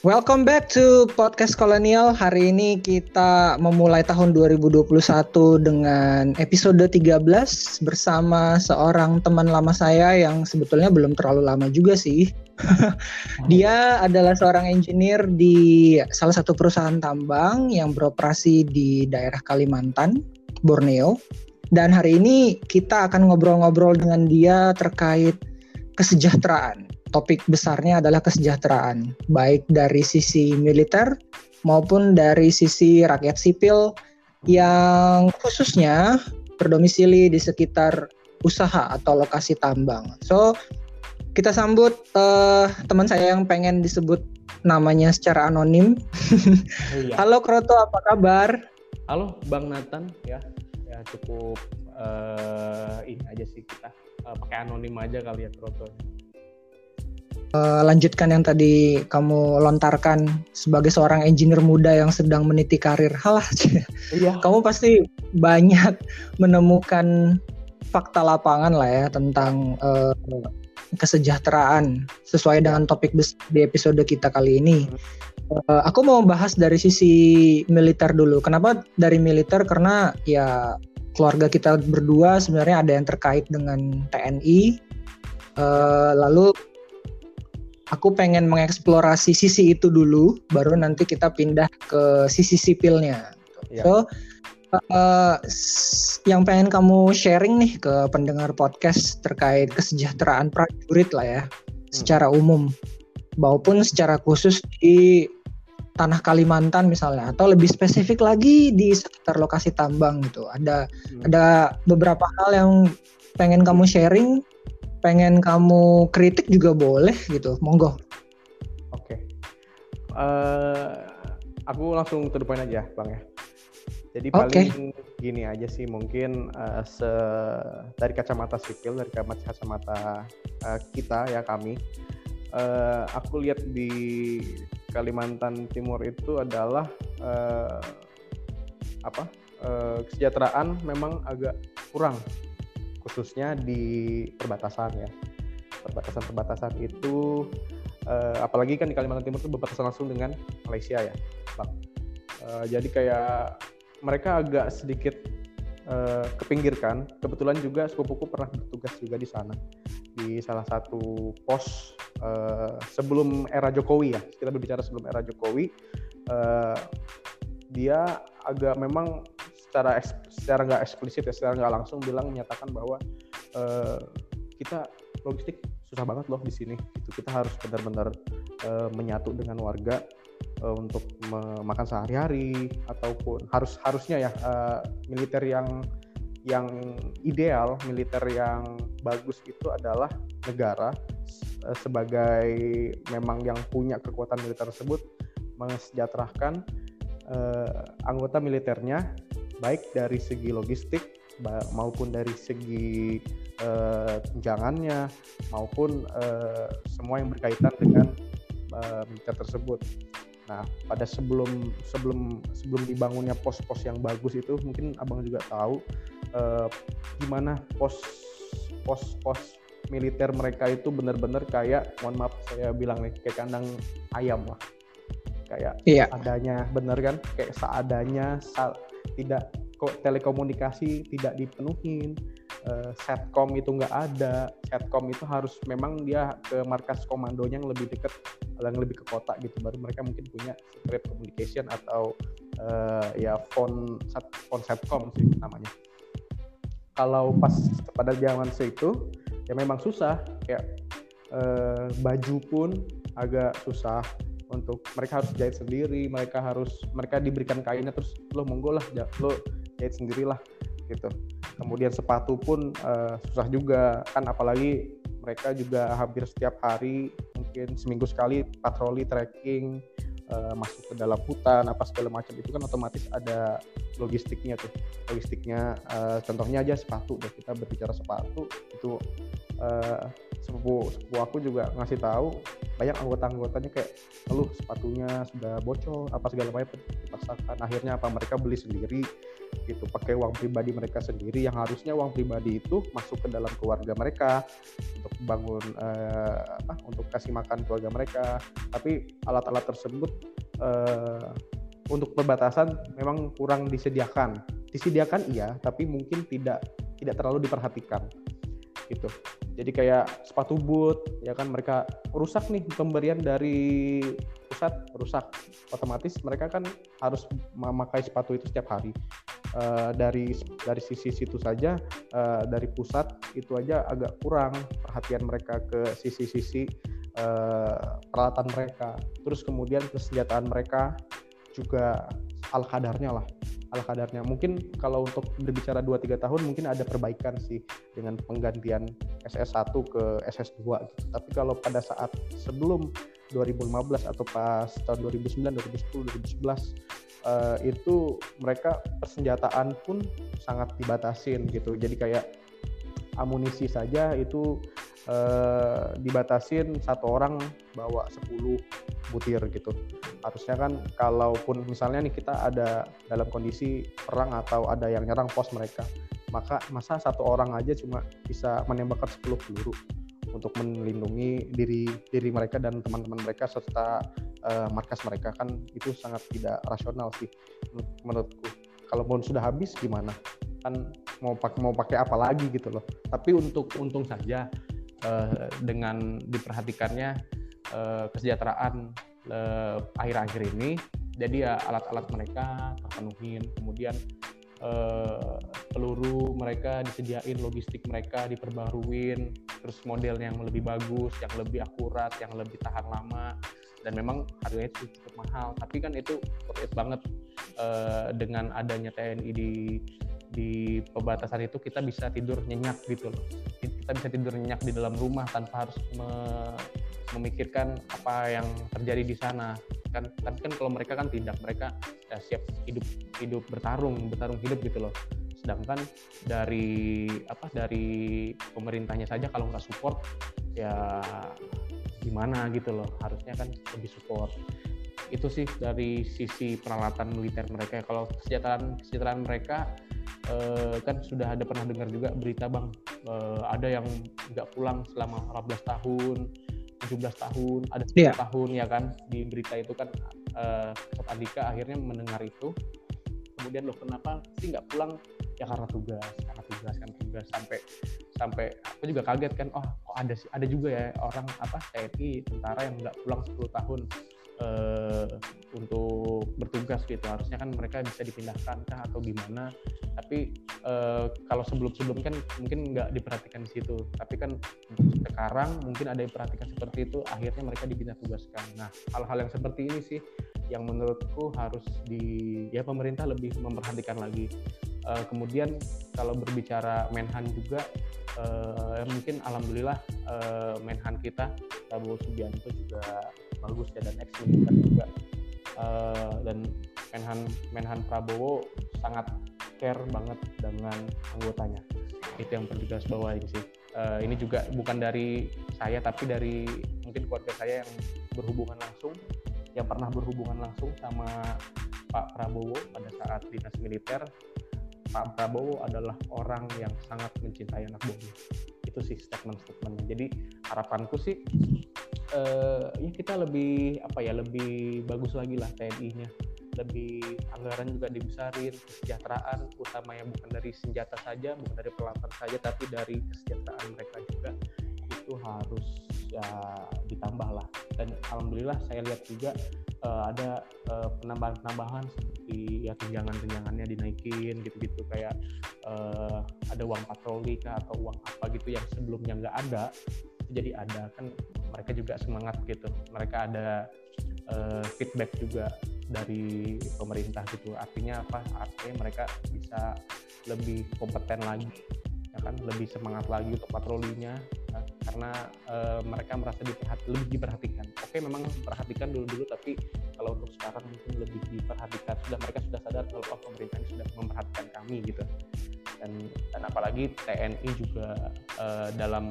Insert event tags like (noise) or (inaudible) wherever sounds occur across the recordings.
Welcome back to Podcast Kolonial. Hari ini kita memulai tahun 2021 dengan episode 13 bersama seorang teman lama saya yang sebetulnya belum terlalu lama juga sih. (laughs) Dia adalah seorang engineer di salah satu perusahaan tambang yang beroperasi di daerah Kalimantan, Borneo. Dan hari ini kita akan ngobrol-ngobrol dengan dia terkait kesejahteraan topik besarnya adalah kesejahteraan, baik dari sisi militer maupun dari sisi rakyat sipil yang khususnya berdomisili di sekitar usaha atau lokasi tambang. So, kita sambut uh, teman saya yang pengen disebut namanya secara anonim. Iya. Halo Kroto, apa kabar? Halo Bang Nathan, ya, ya cukup uh, ini aja sih kita uh, pakai anonim aja kali ya Kroto uh, lanjutkan yang tadi kamu lontarkan sebagai seorang engineer muda yang sedang meniti karir. (laughs) Halah, iya. kamu pasti banyak menemukan fakta lapangan lah ya tentang uh, kesejahteraan sesuai dengan topik di episode kita kali ini. Uh, aku mau bahas dari sisi militer dulu. Kenapa dari militer? Karena ya keluarga kita berdua sebenarnya ada yang terkait dengan TNI. Uh, lalu aku pengen mengeksplorasi sisi itu dulu, baru nanti kita pindah ke sisi sipilnya. Ya. So, uh, yang pengen kamu sharing nih ke pendengar podcast terkait kesejahteraan prajurit lah ya, hmm. secara umum, maupun secara khusus di tanah Kalimantan misalnya, atau lebih spesifik lagi di sekitar lokasi tambang gitu. Ada hmm. ada beberapa hal yang pengen kamu sharing pengen kamu kritik juga boleh gitu monggo oke okay. uh, eh, aku langsung to the point aja bang ya jadi paling okay. gini aja sih mungkin uh, se dari kacamata sipil dari kacamata uh, kita ya kami uh, aku lihat di Kalimantan Timur itu adalah uh, apa uh, kesejahteraan memang agak kurang khususnya di perbatasan ya. Perbatasan-perbatasan itu uh, apalagi kan di Kalimantan Timur itu berbatasan langsung dengan Malaysia ya uh, jadi kayak mereka agak sedikit uh, kepinggirkan. Kebetulan juga sepupuku pernah bertugas juga di sana di salah satu pos uh, sebelum era Jokowi ya. Kita berbicara sebelum era Jokowi uh, dia agak memang secara secara nggak eksplisit ya secara nggak langsung bilang menyatakan bahwa uh, kita logistik susah banget loh di sini itu kita harus benar-benar uh, menyatu dengan warga uh, untuk makan sehari-hari ataupun harus harusnya ya uh, militer yang yang ideal militer yang bagus itu adalah negara sebagai memang yang punya kekuatan militer tersebut mensejahterakan uh, anggota militernya baik dari segi logistik maupun dari segi uh, tunjangannya maupun uh, semua yang berkaitan dengan uh, militer tersebut. Nah, pada sebelum sebelum sebelum dibangunnya pos-pos yang bagus itu mungkin abang juga tahu uh, gimana pos pos-pos militer mereka itu benar-benar kayak mohon maaf saya bilang nih kayak kandang ayam lah kayak iya. adanya bener kan kayak seadanya tidak telekomunikasi tidak dipenuhin uh, setcom itu nggak ada. Setcom itu harus memang dia ke markas komandonya yang lebih dekat yang lebih ke kota gitu. Baru mereka mungkin punya secret communication atau uh, ya phone phone setcom sih namanya. Kalau pas pada zaman itu ya memang susah. Kayak uh, baju pun agak susah untuk mereka harus jahit sendiri mereka harus mereka diberikan kainnya terus lo monggo lah lo jahit sendirilah gitu. Kemudian sepatu pun uh, susah juga kan apalagi mereka juga hampir setiap hari mungkin seminggu sekali patroli trekking uh, masuk ke dalam hutan apa segala macam itu kan otomatis ada logistiknya tuh. Logistiknya uh, contohnya aja sepatu deh kita berbicara sepatu itu uh, sepupu sepupu aku juga ngasih tahu banyak anggota-anggotanya kayak lalu sepatunya sudah bocor apa segala macam dipaksakan. Akhirnya apa mereka beli sendiri gitu. Pakai uang pribadi mereka sendiri yang harusnya uang pribadi itu masuk ke dalam keluarga mereka untuk bangun uh, apa untuk kasih makan keluarga mereka. Tapi alat-alat tersebut uh, untuk perbatasan memang kurang disediakan. Disediakan iya tapi mungkin tidak tidak terlalu diperhatikan gitu. Jadi kayak sepatu boot ya kan mereka rusak nih pemberian dari pusat rusak. Otomatis mereka kan harus memakai sepatu itu setiap hari. Uh, dari dari sisi situ saja uh, dari pusat itu aja agak kurang perhatian mereka ke sisi-sisi uh, peralatan mereka. Terus kemudian kesenjataan mereka juga al kadarnya lah ala kadarnya. Mungkin kalau untuk berbicara 2-3 tahun mungkin ada perbaikan sih dengan penggantian SS1 ke SS2 gitu. Tapi kalau pada saat sebelum 2015 atau pas tahun 2009, 2010, 2011 uh, itu mereka persenjataan pun sangat dibatasin gitu. Jadi kayak amunisi saja itu uh, dibatasin satu orang bawa 10 butir gitu. Harusnya kan kalaupun misalnya nih kita ada dalam kondisi perang atau ada yang nyerang pos mereka maka masa satu orang aja cuma bisa menembakkan 10 peluru untuk melindungi diri diri mereka dan teman-teman mereka serta uh, markas mereka. Kan itu sangat tidak rasional sih menurutku. Kalaupun sudah habis gimana? Kan mau pakai mau pakai apa lagi gitu loh. Tapi untuk untung saja uh, dengan diperhatikannya uh, kesejahteraan uh, akhir-akhir ini. Jadi ya alat-alat mereka terpenuhin. Kemudian uh, peluru mereka disediain logistik mereka diperbaruin. Terus model yang lebih bagus yang lebih akurat yang lebih tahan lama dan memang harganya cukup mahal. Tapi kan itu worth it banget. Uh, dengan adanya TNI di di pembatasan itu kita bisa tidur nyenyak gitu loh. Kita bisa tidur nyenyak di dalam rumah tanpa harus me memikirkan apa yang terjadi di sana. Kan tapi kan kalau mereka kan tidak. Mereka ya siap hidup hidup bertarung bertarung hidup gitu loh. Sedangkan dari apa dari pemerintahnya saja kalau nggak support ya gimana gitu loh. Harusnya kan lebih support. Itu sih dari sisi peralatan militer mereka. Kalau kesejahteraan kesejahteraan mereka eh, kan sudah ada pernah dengar juga berita bang. Eh, ada yang nggak pulang selama 14 tahun 17 tahun ada 10 yeah. tahun ya kan? Di berita itu kan eh, Andika akhirnya mendengar itu. Kemudian loh kenapa sih nggak pulang? Ya karena tugas karena tugas kan tugas. Sampai sampai aku juga kaget kan oh kok ada sih ada juga ya orang apa TNI tentara yang nggak pulang 10 tahun uh, untuk bertugas gitu. Harusnya kan mereka bisa dipindahkan kah atau gimana? Tapi uh, kalau sebelum-sebelum kan mungkin nggak diperhatikan di situ. Tapi kan sekarang mungkin ada yang perhatikan seperti itu akhirnya mereka dipindah tugaskan. Nah hal-hal yang seperti ini sih yang menurutku harus di ya pemerintah lebih memperhatikan lagi uh, kemudian kalau berbicara Menhan juga uh, mungkin alhamdulillah uh, Menhan kita Prabowo Subianto juga bagus ya dan militer juga. Uh, dan Menhan Menhan Prabowo sangat care banget dengan anggotanya. Itu yang perlu bawain sih. Uh, ini juga bukan dari saya tapi dari mungkin keluarga saya yang berhubungan langsung yang pernah berhubungan langsung sama Pak Prabowo pada saat dinas militer Pak Prabowo adalah orang yang sangat mencintai anak buahnya itu sih statement-statementnya. Jadi harapanku sih uh, ya kita lebih apa ya lebih bagus lagi lah TNI-nya lebih anggaran juga dibesarin kesejahteraan utama yang bukan dari senjata saja bukan dari peralatan saja tapi dari kesejahteraan mereka juga. Itu harus ya ditambah lah. Dan alhamdulillah saya lihat juga uh, ada uh, penambahan-penambahan ya tunjangan-tunjangannya dinaikin gitu-gitu. Kayak uh, ada uang patroli kah atau uang apa gitu yang sebelumnya nggak ada jadi ada. Kan mereka juga semangat gitu. Mereka ada uh, feedback juga dari pemerintah gitu. Artinya apa? Artinya mereka bisa lebih kompeten lagi ya kan? Lebih semangat lagi untuk patrolinya. ya, karena uh, mereka merasa diperhati, lebih diperhatikan. Oke memang perhatikan dulu dulu tapi kalau untuk sekarang mungkin lebih diperhatikan. Sudah mereka sudah sadar kalau oh, pemerintah ini sudah memperhatikan kami gitu. Dan dan apalagi TNI juga uh, dalam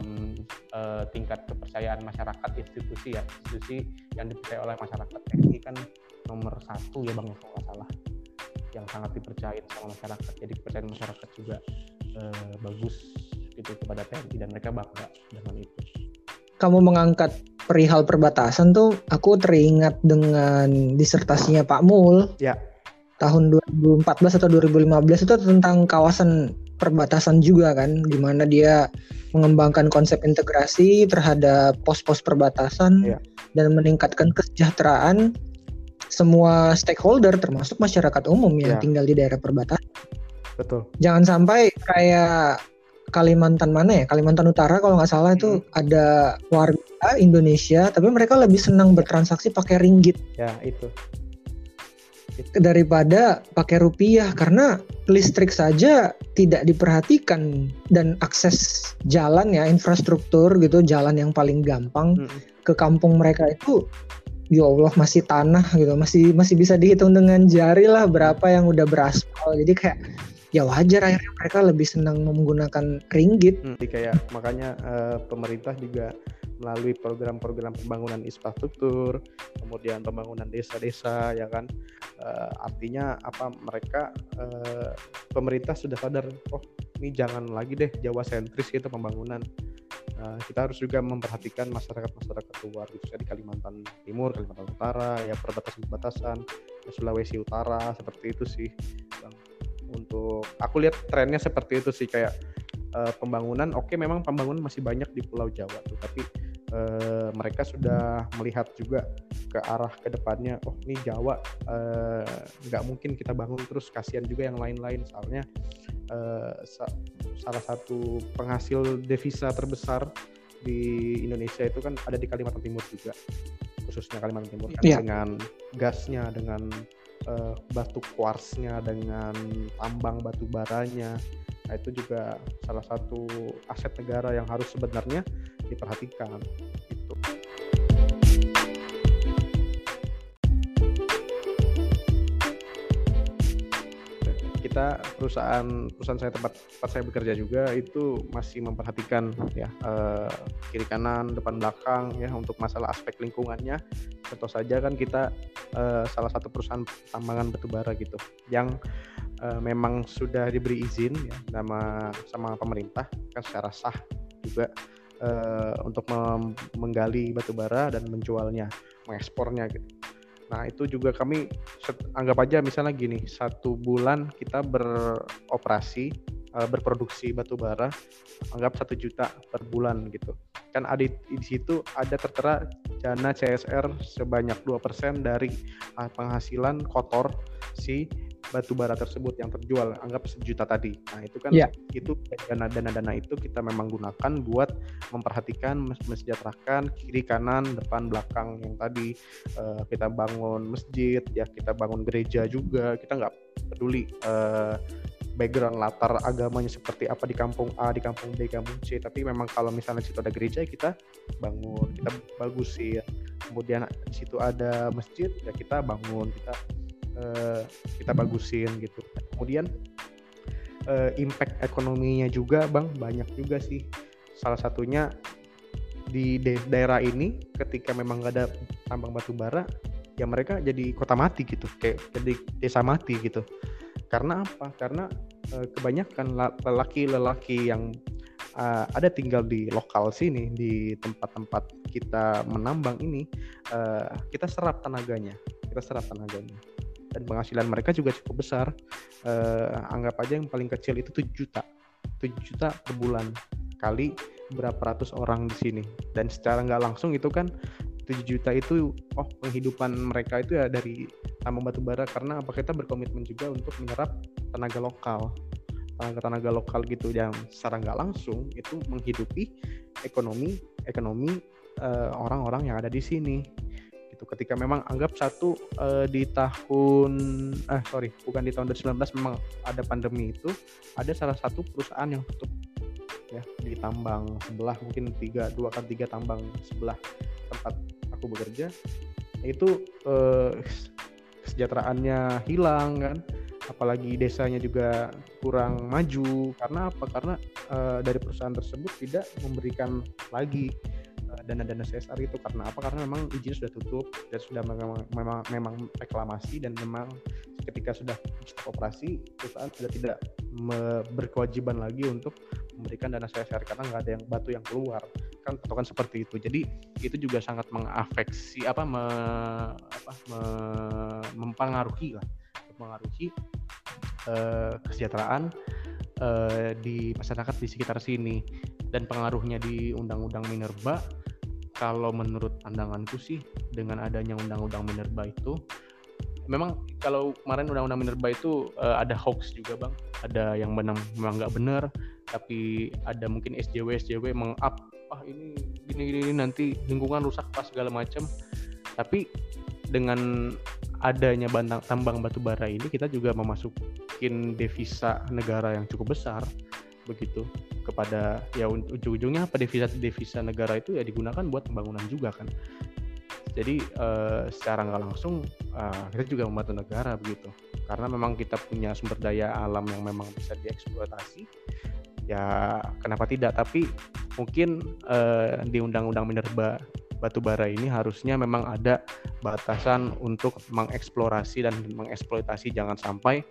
uh, tingkat kepercayaan masyarakat institusi ya institusi yang dipercaya oleh masyarakat TNI kan nomor satu ya bang kalau salah. Yang sangat dipercaya sama masyarakat. Jadi kepercayaan masyarakat juga bagus gitu kepada TNI dan mereka bangga dengan itu kamu mengangkat perihal perbatasan tuh aku teringat dengan disertasinya Pak Mul ya tahun 2014 atau 2015 itu tentang kawasan perbatasan juga kan gimana dia mengembangkan konsep integrasi terhadap pos-pos perbatasan ya. dan meningkatkan kesejahteraan semua stakeholder termasuk masyarakat umum yang ya. tinggal di daerah perbatasan. Betul. Jangan sampai kayak Kalimantan mana ya? Kalimantan Utara kalau nggak salah itu hmm. ada warga Indonesia tapi mereka lebih senang bertransaksi pakai ringgit. Ya, itu. Daripada pakai rupiah karena listrik saja tidak diperhatikan dan akses jalan ya infrastruktur gitu jalan yang paling gampang hmm. ke kampung mereka itu ya Allah masih tanah gitu masih masih bisa dihitung dengan jari lah berapa yang udah beraspal jadi kayak ya wajar akhirnya mereka lebih senang menggunakan ringgit. Hmm, jadi kayak makanya uh, pemerintah juga melalui program-program pembangunan infrastruktur kemudian pembangunan desa-desa ya kan? Uh, artinya apa mereka uh, pemerintah sudah sadar oh ini jangan lagi deh Jawa sentris gitu pembangunan. Uh, kita harus juga memperhatikan masyarakat-masyarakat luar gitu di Kalimantan Timur, Kalimantan Utara, ya perbatasan-perbatasan, Sulawesi Utara seperti itu sih. Untuk aku lihat trennya seperti itu sih kayak uh, pembangunan, oke okay, memang pembangunan masih banyak di Pulau Jawa tuh, tapi uh, mereka sudah melihat juga ke arah ke depannya, oh ini Jawa nggak uh, mungkin kita bangun terus, kasihan juga yang lain-lain soalnya uh, salah satu penghasil devisa terbesar di Indonesia itu kan ada di Kalimantan Timur juga khususnya Kalimantan Timur kan yeah. dengan gasnya dengan uh, batu kuarsnya dengan tambang batu baranya. Nah itu juga salah satu aset negara yang harus sebenarnya diperhatikan kita perusahaan perusahaan saya tempat tempat saya bekerja juga itu masih memperhatikan ya uh, kiri kanan depan belakang ya untuk masalah aspek lingkungannya contoh saja kan kita uh, salah satu perusahaan tambangan batubara gitu yang uh, memang sudah diberi izin ya nama sama pemerintah kan secara sah juga uh, untuk menggali batubara dan menjualnya mengekspornya gitu. Nah itu juga kami anggap aja misalnya gini satu bulan kita beroperasi uh, berproduksi batu bara anggap satu juta per bulan gitu. Kan ada di, situ ada tertera dana CSR sebanyak 2% dari uh, penghasilan kotor si batu bara tersebut yang terjual anggap sejuta tadi. Nah itu kan yeah. itu dana dana dana itu kita memang gunakan buat memperhatikan mensejahterakan kiri kanan depan belakang yang tadi. Uh, kita bangun masjid ya kita bangun gereja juga kita nggak peduli uh, background latar agamanya seperti apa di kampung A, di kampung B, kampung C. Tapi memang kalau misalnya di situ ada gereja kita bangun, kita bagusin. Kemudian di situ ada masjid ya kita bangun, kita uh, kita bagusin gitu. Kemudian uh, impact ekonominya juga bang banyak juga sih. Salah satunya di daerah ini ketika memang gak ada tambang batu bara ya mereka jadi kota mati gitu. Kayak jadi desa mati gitu. Karena apa? Karena uh, kebanyakan lelaki-lelaki yang uh, ada tinggal di lokal sini di tempat-tempat kita menambang ini uh, kita serap tenaganya kita serap tenaganya. Dan penghasilan mereka juga cukup besar. Uh, anggap aja yang paling kecil itu 7 juta. 7 juta per bulan kali berapa ratus orang di sini. Dan secara nggak langsung itu kan 7 juta itu oh penghidupan mereka itu ya dari tambang batu bara karena apa? Kita berkomitmen juga untuk menyerap tenaga lokal. Tenaga-tenaga lokal gitu yang secara nggak langsung itu menghidupi ekonomi ekonomi eh, orang-orang uh, yang ada di sini. Gitu. Ketika memang anggap satu uh, di tahun eh sorry bukan di tahun 2019 memang ada pandemi itu ada salah satu perusahaan yang tutup ya di tambang sebelah mungkin tiga dua kan tiga tambang sebelah tempat aku bekerja. Itu uh, kesejahteraannya hilang kan? Apalagi desanya juga kurang maju. Karena apa? Karena uh, dari perusahaan tersebut tidak memberikan lagi dana-dana CSR itu. Karena apa? Karena memang izin sudah tutup dan sudah memang memang, memang reklamasi dan memang ketika sudah operasi perusahaan sudah tidak berkewajiban lagi untuk memberikan dana CSR karena nggak ada yang batu yang keluar kan? Patokan seperti itu. Jadi itu juga sangat mengafeksi apa me, apa me, mempengaruhi lah. Mempengaruhi uh, kesejahteraan uh, di masyarakat di sekitar sini. Dan pengaruhnya di undang-undang minerba kalau menurut pandanganku sih dengan adanya undang-undang minerba itu memang kalau kemarin undang-undang minerba itu uh, ada hoax juga bang. Ada yang memang memang nggak benar tapi ada mungkin SJW SJW meng-up ah ini gini gini nanti lingkungan rusak pas segala macam tapi dengan adanya bantang, tambang batu bara ini kita juga memasukin devisa negara yang cukup besar begitu kepada ya ujung-ujungnya apa devisa devisa negara itu ya digunakan buat pembangunan juga kan. Jadi uh, secara nggak langsung uh, kita juga membantu negara begitu. Karena memang kita punya sumber daya alam yang memang bisa dieksploitasi ya kenapa tidak? Tapi mungkin uh, di undang-undang minerba batubara ini harusnya memang ada batasan untuk mengeksplorasi dan mengeksploitasi. Jangan sampai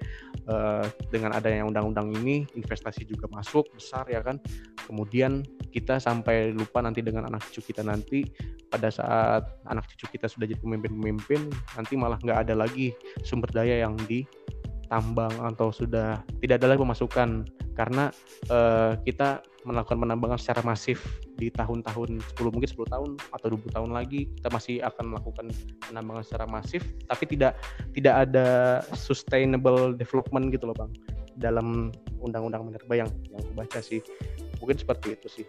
uh, dengan adanya undang-undang ini investasi juga masuk besar ya kan? Kemudian kita sampai lupa nanti dengan anak cucu kita nanti pada saat anak cucu kita sudah jadi pemimpin-pemimpin nanti malah nggak ada lagi sumber daya yang di tambang atau sudah tidak ada lagi pemasukan. Karena uh, kita melakukan penambangan secara masif di tahun-tahun 10 mungkin 10 tahun atau 20 tahun lagi kita masih akan melakukan penambangan secara masif tapi tidak tidak ada sustainable development gitu loh Bang dalam undang-undang minerba yang yang aku baca sih mungkin seperti itu sih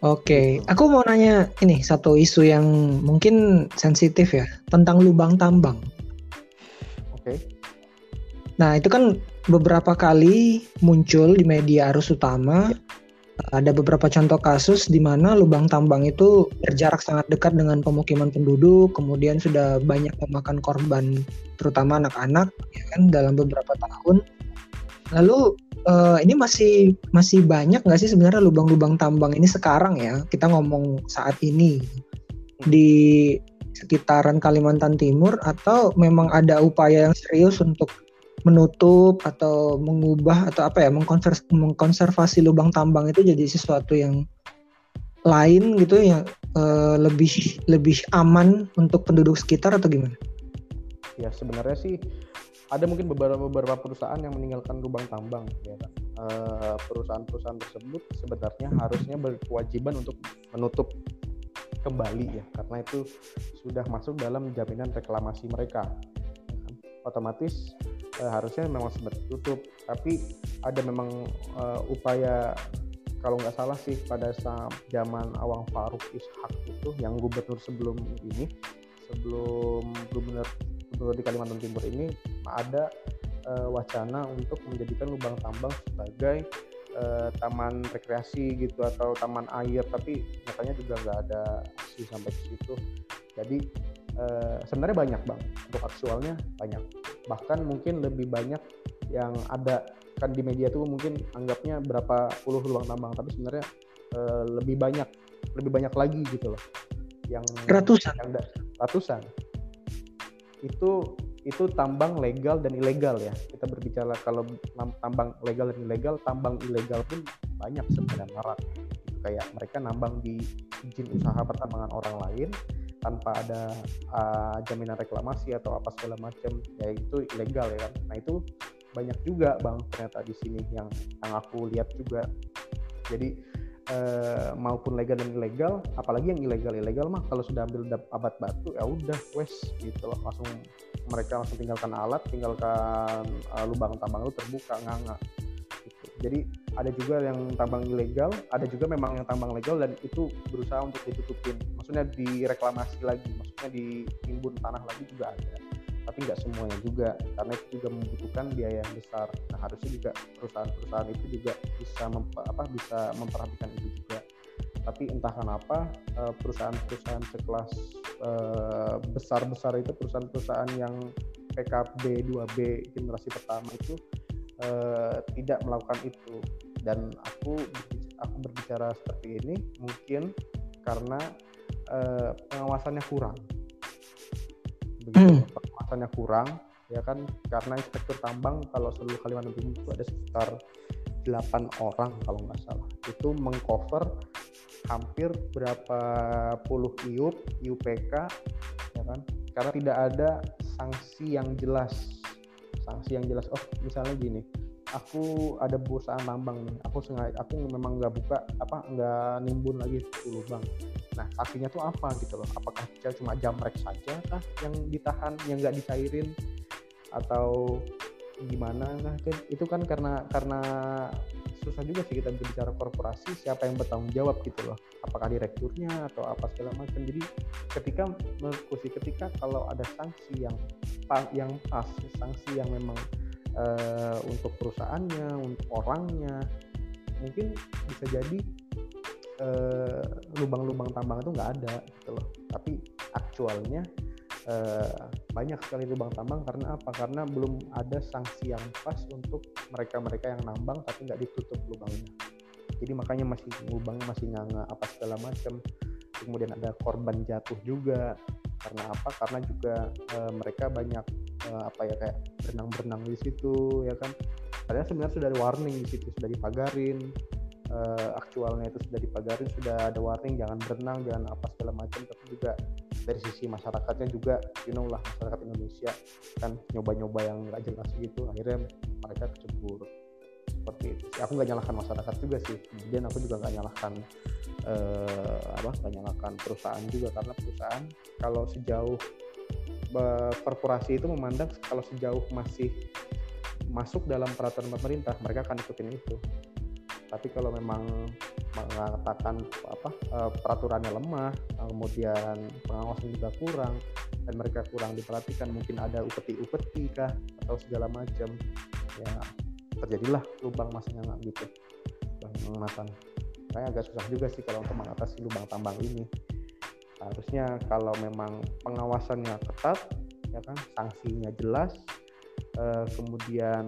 Oke, aku mau nanya ini satu isu yang mungkin sensitif ya tentang lubang tambang. Oke. Nah, itu kan beberapa kali muncul di media arus utama. Ada beberapa contoh kasus di mana lubang tambang itu berjarak sangat dekat dengan pemukiman penduduk, kemudian sudah banyak memakan korban, terutama anak-anak, ya kan, dalam beberapa tahun. Lalu uh, ini masih masih banyak nggak sih sebenarnya lubang-lubang tambang ini sekarang ya? Kita ngomong saat ini di sekitaran Kalimantan Timur atau memang ada upaya yang serius untuk menutup atau mengubah atau apa ya mengkonservasi, lubang tambang itu jadi sesuatu yang lain gitu yang uh, lebih lebih aman untuk penduduk sekitar atau gimana? Ya sebenarnya sih ada mungkin beberapa beberapa perusahaan yang meninggalkan lubang tambang ya kan. Perusahaan-perusahaan tersebut sebenarnya harusnya berkewajiban untuk menutup kembali ya karena itu sudah masuk dalam jaminan reklamasi mereka. Otomatis uh, harusnya memang sempat tutup tapi ada memang uh, upaya kalau nggak salah sih pada saat zaman Awang Faruk Ishak itu yang gubernur sebelum ini sebelum gubernur gubernur di Kalimantan Timur ini ada uh, wacana untuk menjadikan lubang tambang sebagai uh, taman rekreasi gitu atau taman air. Tapi nyatanya juga nggak ada aksi sampai ke situ. Jadi uh, sebenarnya banyak bang. Untuk aktualnya banyak bahkan mungkin lebih banyak yang ada kan di media tuh mungkin anggapnya berapa puluh ruang tambang tapi sebenarnya uh, lebih banyak lebih banyak lagi gitu loh. Yang ratusan. yang ratusan. Itu itu tambang legal dan ilegal ya. Kita berbicara kalau tambang legal dan ilegal tambang ilegal pun banyak sebenarnya. Marak kayak mereka nambang di izin usaha pertambangan orang lain tanpa ada uh, jaminan reklamasi atau apa segala macam ya itu ilegal ya kan? Nah itu banyak juga bang ternyata di sini yang yang aku lihat juga. Jadi uh, maupun legal dan ilegal apalagi yang ilegal ilegal mah kalau sudah ambil abad batu ya udah wes gitu loh. Langsung mereka langsung tinggalkan alat tinggalkan uh, lubang tambang itu terbuka nggak. Jadi ada juga yang tambang ilegal, ada juga memang yang tambang legal dan itu berusaha untuk ditutupin. Maksudnya direklamasi lagi, maksudnya ditimbun tanah lagi juga ada. Tapi nggak semuanya juga, karena itu juga membutuhkan biaya yang besar. Nah harusnya juga perusahaan-perusahaan itu juga bisa memper, apa bisa memperhatikan itu juga. Tapi entah kenapa eh, perusahaan-perusahaan sekelas eh, besar-besar itu perusahaan-perusahaan yang PKB 2B generasi pertama itu uh, tidak melakukan itu. Dan aku aku berbicara seperti ini mungkin karena uh, pengawasannya kurang. Begitu hmm. pengawasannya kurang ya kan? Karena inspektur tambang kalau seluruh Kalimantan Timur itu ada sekitar 8 orang kalau nggak salah. Itu mengcover hampir berapa puluh IUP, IUPK ya kan? Karena tidak ada sanksi yang jelas sanksi yang jelas oh misalnya gini aku ada perusahaan tambang nih aku sengaja aku memang nggak buka apa nggak nimbun lagi dulu bang nah sanksinya tuh apa gitu loh? Apakah cuma jamrek saja kah yang ditahan yang nggak dicairin atau gimana? Nah itu kan karena karena susah juga sih kita berbicara korporasi siapa yang bertanggung jawab gitu loh. Apakah direkturnya atau apa segala macam. Jadi ketika mengusi ketika kalau ada sanksi yang yang pas sanksi yang memang uh, untuk perusahaannya untuk orangnya mungkin bisa jadi uh, lubang-lubang tambang itu nggak ada gitu loh tapi aktualnya uh, banyak sekali lubang tambang karena apa? Karena belum ada sanksi yang pas untuk mereka-mereka yang nambang tapi nggak ditutup lubangnya. Jadi makanya masih lubangnya masih nganga apa segala macam. Kemudian ada korban jatuh juga karena apa? Karena juga uh, mereka banyak uh, apa ya kayak berenang-berenang di situ ya kan. Padahal sebenarnya sudah ada warning di situ, sudah dipagarin. Uh, aktualnya itu sudah dipagarin, sudah ada warning jangan berenang, jangan apa segala macam, tapi juga dari sisi masyarakatnya juga you know lah masyarakat Indonesia kan nyoba-nyoba yang nggak jelas gitu akhirnya mereka kecebur seperti itu. Aku nggak nyalahkan masyarakat juga sih. Kemudian aku juga nggak nyalahkan eh, apa nggak nyalahkan perusahaan juga karena perusahaan kalau sejauh korporasi itu memandang kalau sejauh masih masuk dalam peraturan pemerintah mereka akan ikutin itu. Tapi kalau memang mengatakan apa uh, peraturannya lemah kemudian pengawasan juga kurang dan mereka kurang diperhatikan mungkin ada upeti-upeti kah atau segala macam. Ya terjadilah lubang masanya gitu. Pengangkatan makanya agak susah juga sih kalau untuk mengatasi lubang tambang ini. Harusnya kalau memang pengawasannya ketat ya kan sanksinya jelas uh, kemudian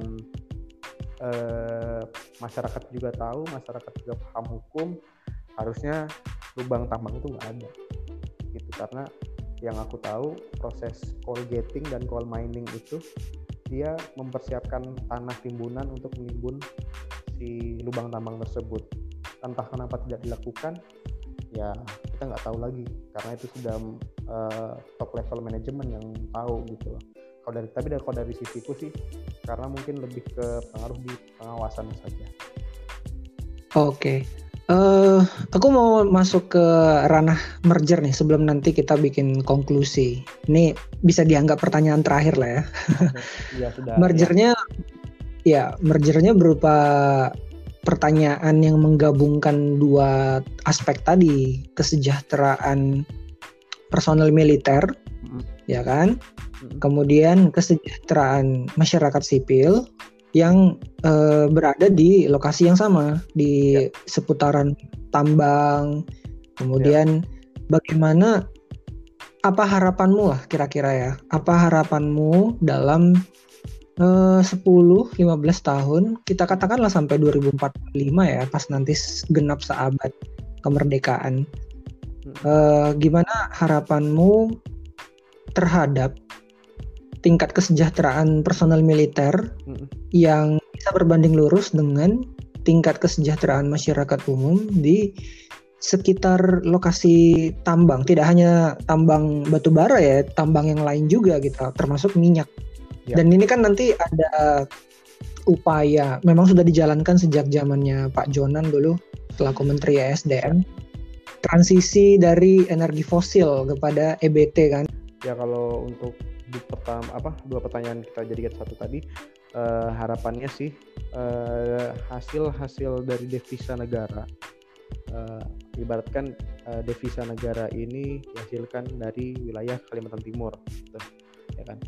eh, masyarakat juga tahu masyarakat juga paham hukum harusnya lubang tambang itu nggak ada. Gitu karena yang aku tahu proses coal getting dan coal mining itu dia mempersiapkan tanah timbunan untuk menimbun si lubang tambang tersebut entah kenapa tidak dilakukan ya kita nggak tahu lagi karena itu sudah uh, top level manajemen yang tahu gitu loh kalau dari tapi dari kalau dari sisiku sih karena mungkin lebih ke pengaruh di pengawasan saja. Oke. Uh, eh, aku mau masuk ke ranah merger nih sebelum nanti kita bikin konklusi. Ini bisa dianggap pertanyaan terakhir lah ya. (laughs) Iya sudah. mergernya ya. ya mergernya berupa pertanyaan yang menggabungkan dua aspek tadi kesejahteraan personel militer, mm. ya kan, kemudian kesejahteraan masyarakat sipil yang uh, berada di lokasi yang sama di ya. seputaran tambang. Kemudian ya. bagaimana apa harapanmu lah kira-kira ya? Apa harapanmu dalam eh, uh, 10-15 tahun? Kita katakanlah sampai 2045 ya pas nanti genap seabad kemerdekaan. Uh, gimana harapanmu terhadap tingkat kesejahteraan personel militer hmm. yang bisa berbanding lurus dengan tingkat kesejahteraan masyarakat umum di sekitar lokasi tambang tidak hanya tambang batu bara ya tambang yang lain juga gitu termasuk minyak ya. dan ini kan nanti ada upaya memang sudah dijalankan sejak zamannya Pak Jonan dulu selaku Menteri ESDM transisi dari energi fosil kepada EBT kan ya kalau untuk di pertama apa dua pertanyaan kita jadikan satu tadi uh, harapannya sih uh, hasil hasil dari devisa negara uh, ibaratkan uh, devisa negara ini dihasilkan dari wilayah Kalimantan Timur gitu, ya kan?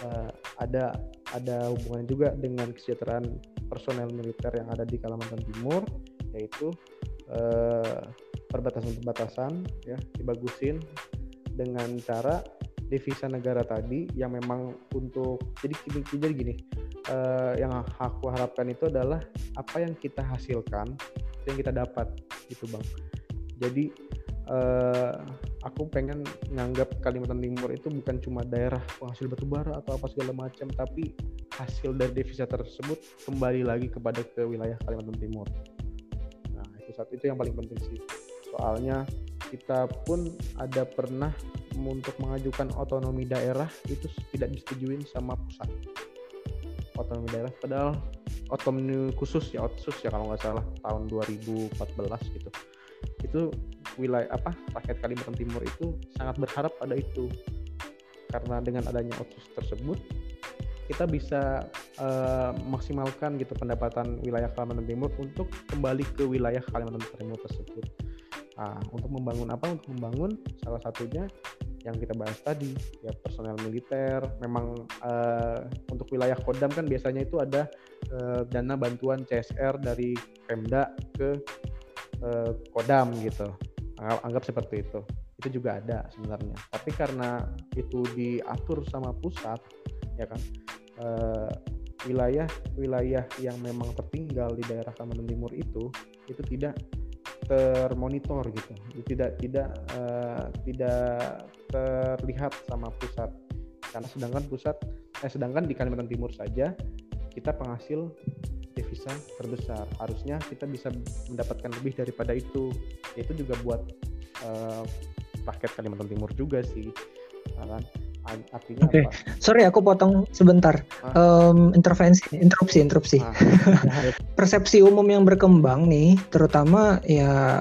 Uh, ada ada hubungan juga dengan kesejahteraan personel militer yang ada di Kalimantan Timur yaitu perbatasan-perbatasan ya dibagusin dengan cara devisa negara tadi yang memang untuk jadi jadi gini uh, yang aku harapkan itu adalah apa yang kita hasilkan yang kita dapat gitu bang. Jadi uh, aku pengen nganggap Kalimantan Timur itu bukan cuma daerah penghasil batu bara atau apa segala macam tapi hasil dari devisa tersebut kembali lagi kepada ke wilayah Kalimantan Timur. Nah itu satu itu yang paling penting sih soalnya kita pun ada pernah untuk mengajukan otonomi daerah itu tidak disetujui sama pusat. Otonomi daerah padahal otonomi khusus ya khusus ya kalau nggak salah tahun 2014 gitu. Itu wilayah apa rakyat Kalimantan Timur itu sangat berharap pada itu. Karena dengan adanya otsus tersebut kita bisa uh, maksimalkan gitu pendapatan wilayah Kalimantan Timur untuk kembali ke wilayah Kalimantan Timur tersebut. Nah, untuk membangun apa? Untuk membangun salah satunya yang kita bahas tadi ya personel militer. Memang uh, untuk wilayah Kodam kan biasanya itu ada uh, dana bantuan CSR dari Pemda ke uh, Kodam gitu anggap seperti itu itu juga ada sebenarnya tapi karena itu diatur sama pusat ya kan uh, wilayah wilayah yang memang tertinggal di daerah Kalimantan Timur itu itu tidak termonitor gitu. Tidak tidak uh, tidak terlihat sama pusat. Karena sedangkan pusat eh, sedangkan di Kalimantan Timur saja kita penghasil devisa terbesar. Harusnya kita bisa mendapatkan lebih daripada itu. Itu juga buat uh, rakyat Kalimantan Timur juga sih. Ya kan artinya okay. apa? Sorry aku potong sebentar. Ah. Um, intervensi, interupsi, interupsi. Ah. (laughs) Persepsi umum yang berkembang nih, terutama ya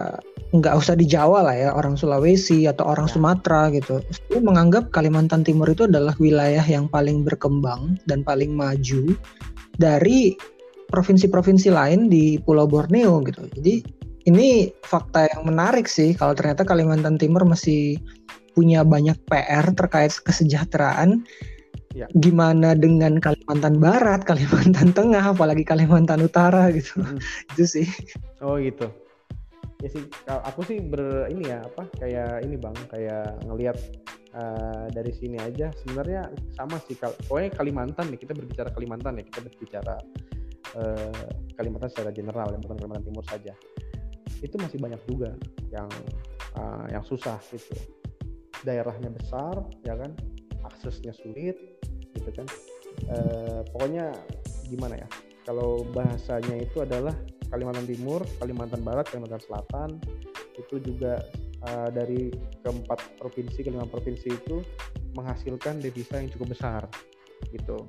nggak usah di Jawa lah ya, orang Sulawesi atau orang ya. Sumatera gitu, itu menganggap Kalimantan Timur itu adalah wilayah yang paling berkembang dan paling maju dari provinsi-provinsi lain di Pulau Borneo gitu. Jadi ini fakta yang menarik sih kalau ternyata Kalimantan Timur masih punya banyak PR terkait kesejahteraan. Ya. Gimana dengan Kalimantan Barat, Kalimantan Tengah, apalagi Kalimantan Utara gitu. Hmm. itu sih. Oh gitu. Ya sih, aku sih ber ini ya apa kayak ini bang, kayak ngelihat uh, dari sini aja sebenarnya sama sih. Kalau pokoknya Kalimantan nih kita berbicara Kalimantan ya kita berbicara uh, Kalimantan secara general, Kalimantan Kalimantan Timur saja itu masih banyak juga yang uh, yang susah gitu daerahnya besar ya kan? Aksesnya sulit gitu kan? Uh, pokoknya gimana ya? Kalau bahasanya itu adalah Kalimantan Timur, Kalimantan Barat, Kalimantan Selatan. Itu juga uh, dari keempat provinsi kelima provinsi itu menghasilkan devisa yang cukup besar gitu.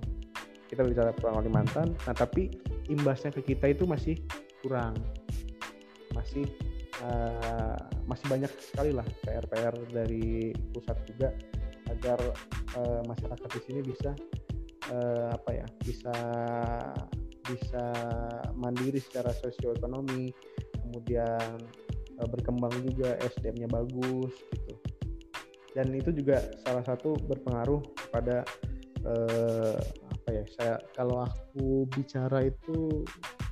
Kita bicara Kalimantan. Nah tapi imbasnya ke kita itu masih kurang. Masih uh, masih banyak sekali lah PR-PR dari pusat juga agar uh, masyarakat di sini bisa uh, apa ya bisa bisa mandiri secara sosioekonomi kemudian uh, berkembang juga SDM-nya bagus gitu. Dan itu juga salah satu berpengaruh pada uh, apa ya saya kalau aku bicara itu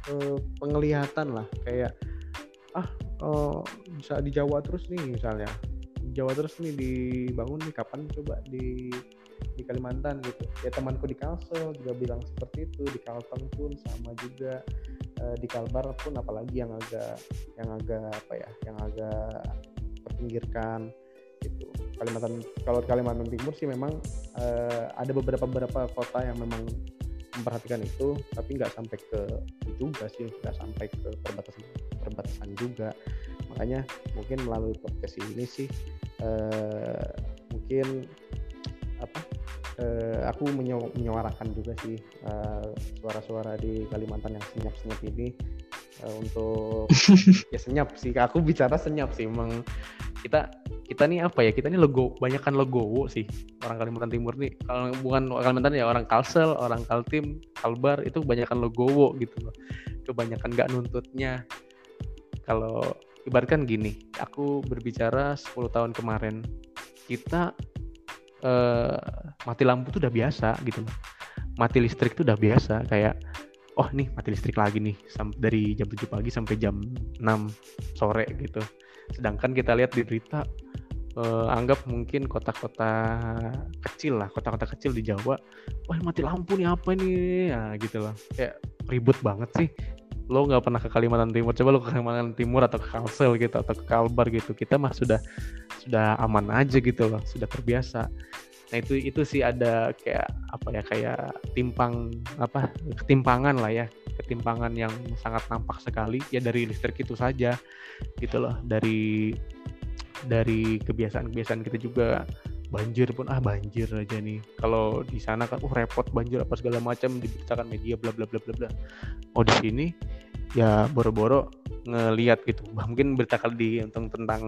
uh, penglihatan lah. Kayak ah bisa di Jawa terus nih misalnya. Jawa terus nih dibangun nih kapan coba di di Kalimantan gitu. Ya temanku di Kalsel juga bilang seperti itu di Kalteng pun sama juga. E, di Kalbar pun apalagi yang agak yang agak apa ya yang agak terpinggirkan gitu. Kalimantan kalau Kalimantan Timur sih memang e, ada beberapa beberapa kota yang memang memperhatikan itu tapi nggak sampai ke juga sih nggak sampai ke perbatasan perbatasan juga makanya mungkin melalui podcast ini sih uh, mungkin apa uh, aku menyuarakan juga sih uh, suara-suara di Kalimantan yang senyap-senyap ini uh, untuk (laughs) ya senyap sih aku bicara senyap sih memang kita kita nih apa ya kita nih logo banyakkan logowo sih orang Kalimantan Timur nih. Kalau bukan Kalimantan ya orang Kalsel orang Kaltim Kalbar itu banyakkan logowo gitu loh. Kebanyakan nggak nuntutnya. Kalau ibaratkan gini aku berbicara 10 tahun kemarin kita eh, mati lampu tuh udah biasa gitu. Mati listrik tuh udah biasa kayak oh nih mati listrik lagi nih dari jam 7 pagi sampai jam 6 sore gitu. Sedangkan kita lihat di berita uh, anggap mungkin kota-kota kecil lah kota-kota kecil di Jawa wah mati lampu nih apa nih? Ya gitu loh. Kayak ribut banget sih lo nggak pernah ke Kalimantan Timur coba lo ke Kalimantan Timur atau ke Kalsel gitu atau ke Kalbar gitu kita mah sudah sudah aman aja gitu loh sudah terbiasa. Nah itu itu sih ada kayak apa ya kayak timpang apa ketimpangan lah ya ketimpangan yang sangat nampak sekali ya dari listrik itu saja gitu loh dari dari kebiasaan-kebiasaan kita juga banjir pun ah banjir aja nih. Kalau di sana kan uh repot banjir apa segala macam diberitakan media bla bla bla bla bla. Oh di sini ya boro-boro ngelihat gitu. (laughs) Bah, mungkin berita kali di tentang tentang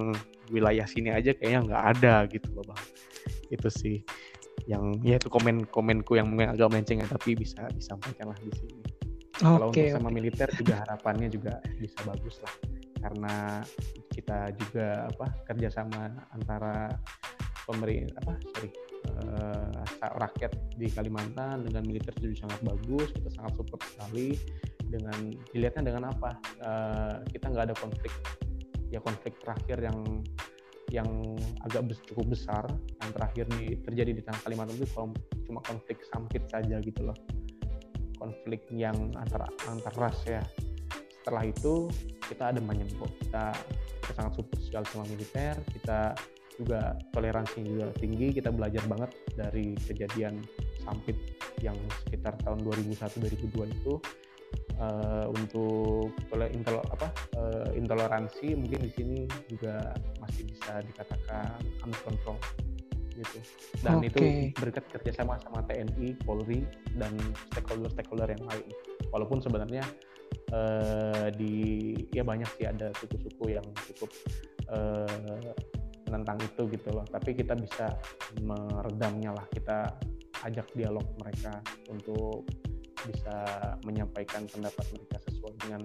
wilayah sini aja kayaknya nggak ada gitu loh bang. Itu sih yang ya itu komen komenku yang mungkin agak melenceng ya tapi bisa disampaikan lah di sini. Okay, kalau untuk sama okay. militer juga (laughs) harapannya juga bisa bagus lah. Karena kita juga apa kerjasama antara pemerintah apa sorry uh, rakyat di Kalimantan dengan militer itu sangat bagus kita sangat support sekali. Dengan dilihatnya dengan apa? Uh, kita nggak ada konflik. Ya konflik terakhir yang yang agak bes, cukup besar yang terakhir di, terjadi di tanah Kalimantan itu cuma konflik sampit saja gitu loh. Konflik yang antara antar ras ya. Setelah itu kita ada banyak kita kita sangat support sekali sama militer kita juga toleransi juga tinggi. Kita belajar banget dari kejadian sampit yang sekitar tahun 2001-2002 itu uh, untuk intol apa uh, intoleransi mungkin di sini juga masih bisa dikatakan under control gitu. Dan okay. itu berkat kerjasama sama TNI Polri dan stakeholder-stakeholder yang lain. Walaupun sebenarnya uh, di ya banyak sih ada suku-suku yang cukup uh, tentang itu gitu loh. Tapi kita bisa meredamnya lah. Kita ajak dialog mereka untuk bisa menyampaikan pendapat mereka sesuai dengan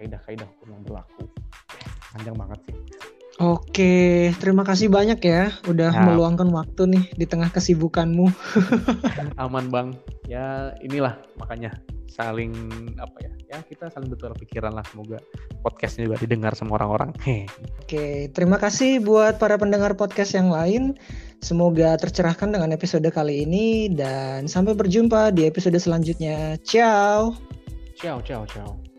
kaidah-kaidah hukum yang berlaku. Panjang banget sih. Oke, terima kasih banyak ya udah ya. meluangkan waktu nih di tengah kesibukanmu. (laughs) Aman bang, ya inilah makanya saling apa ya ya kita saling bertukar pikiran lah semoga podcastnya juga didengar sama orang-orang. (laughs) Oke terima kasih buat para pendengar podcast yang lain. Semoga tercerahkan dengan episode kali ini dan sampai berjumpa di episode selanjutnya. Ciao. Ciao ciao ciao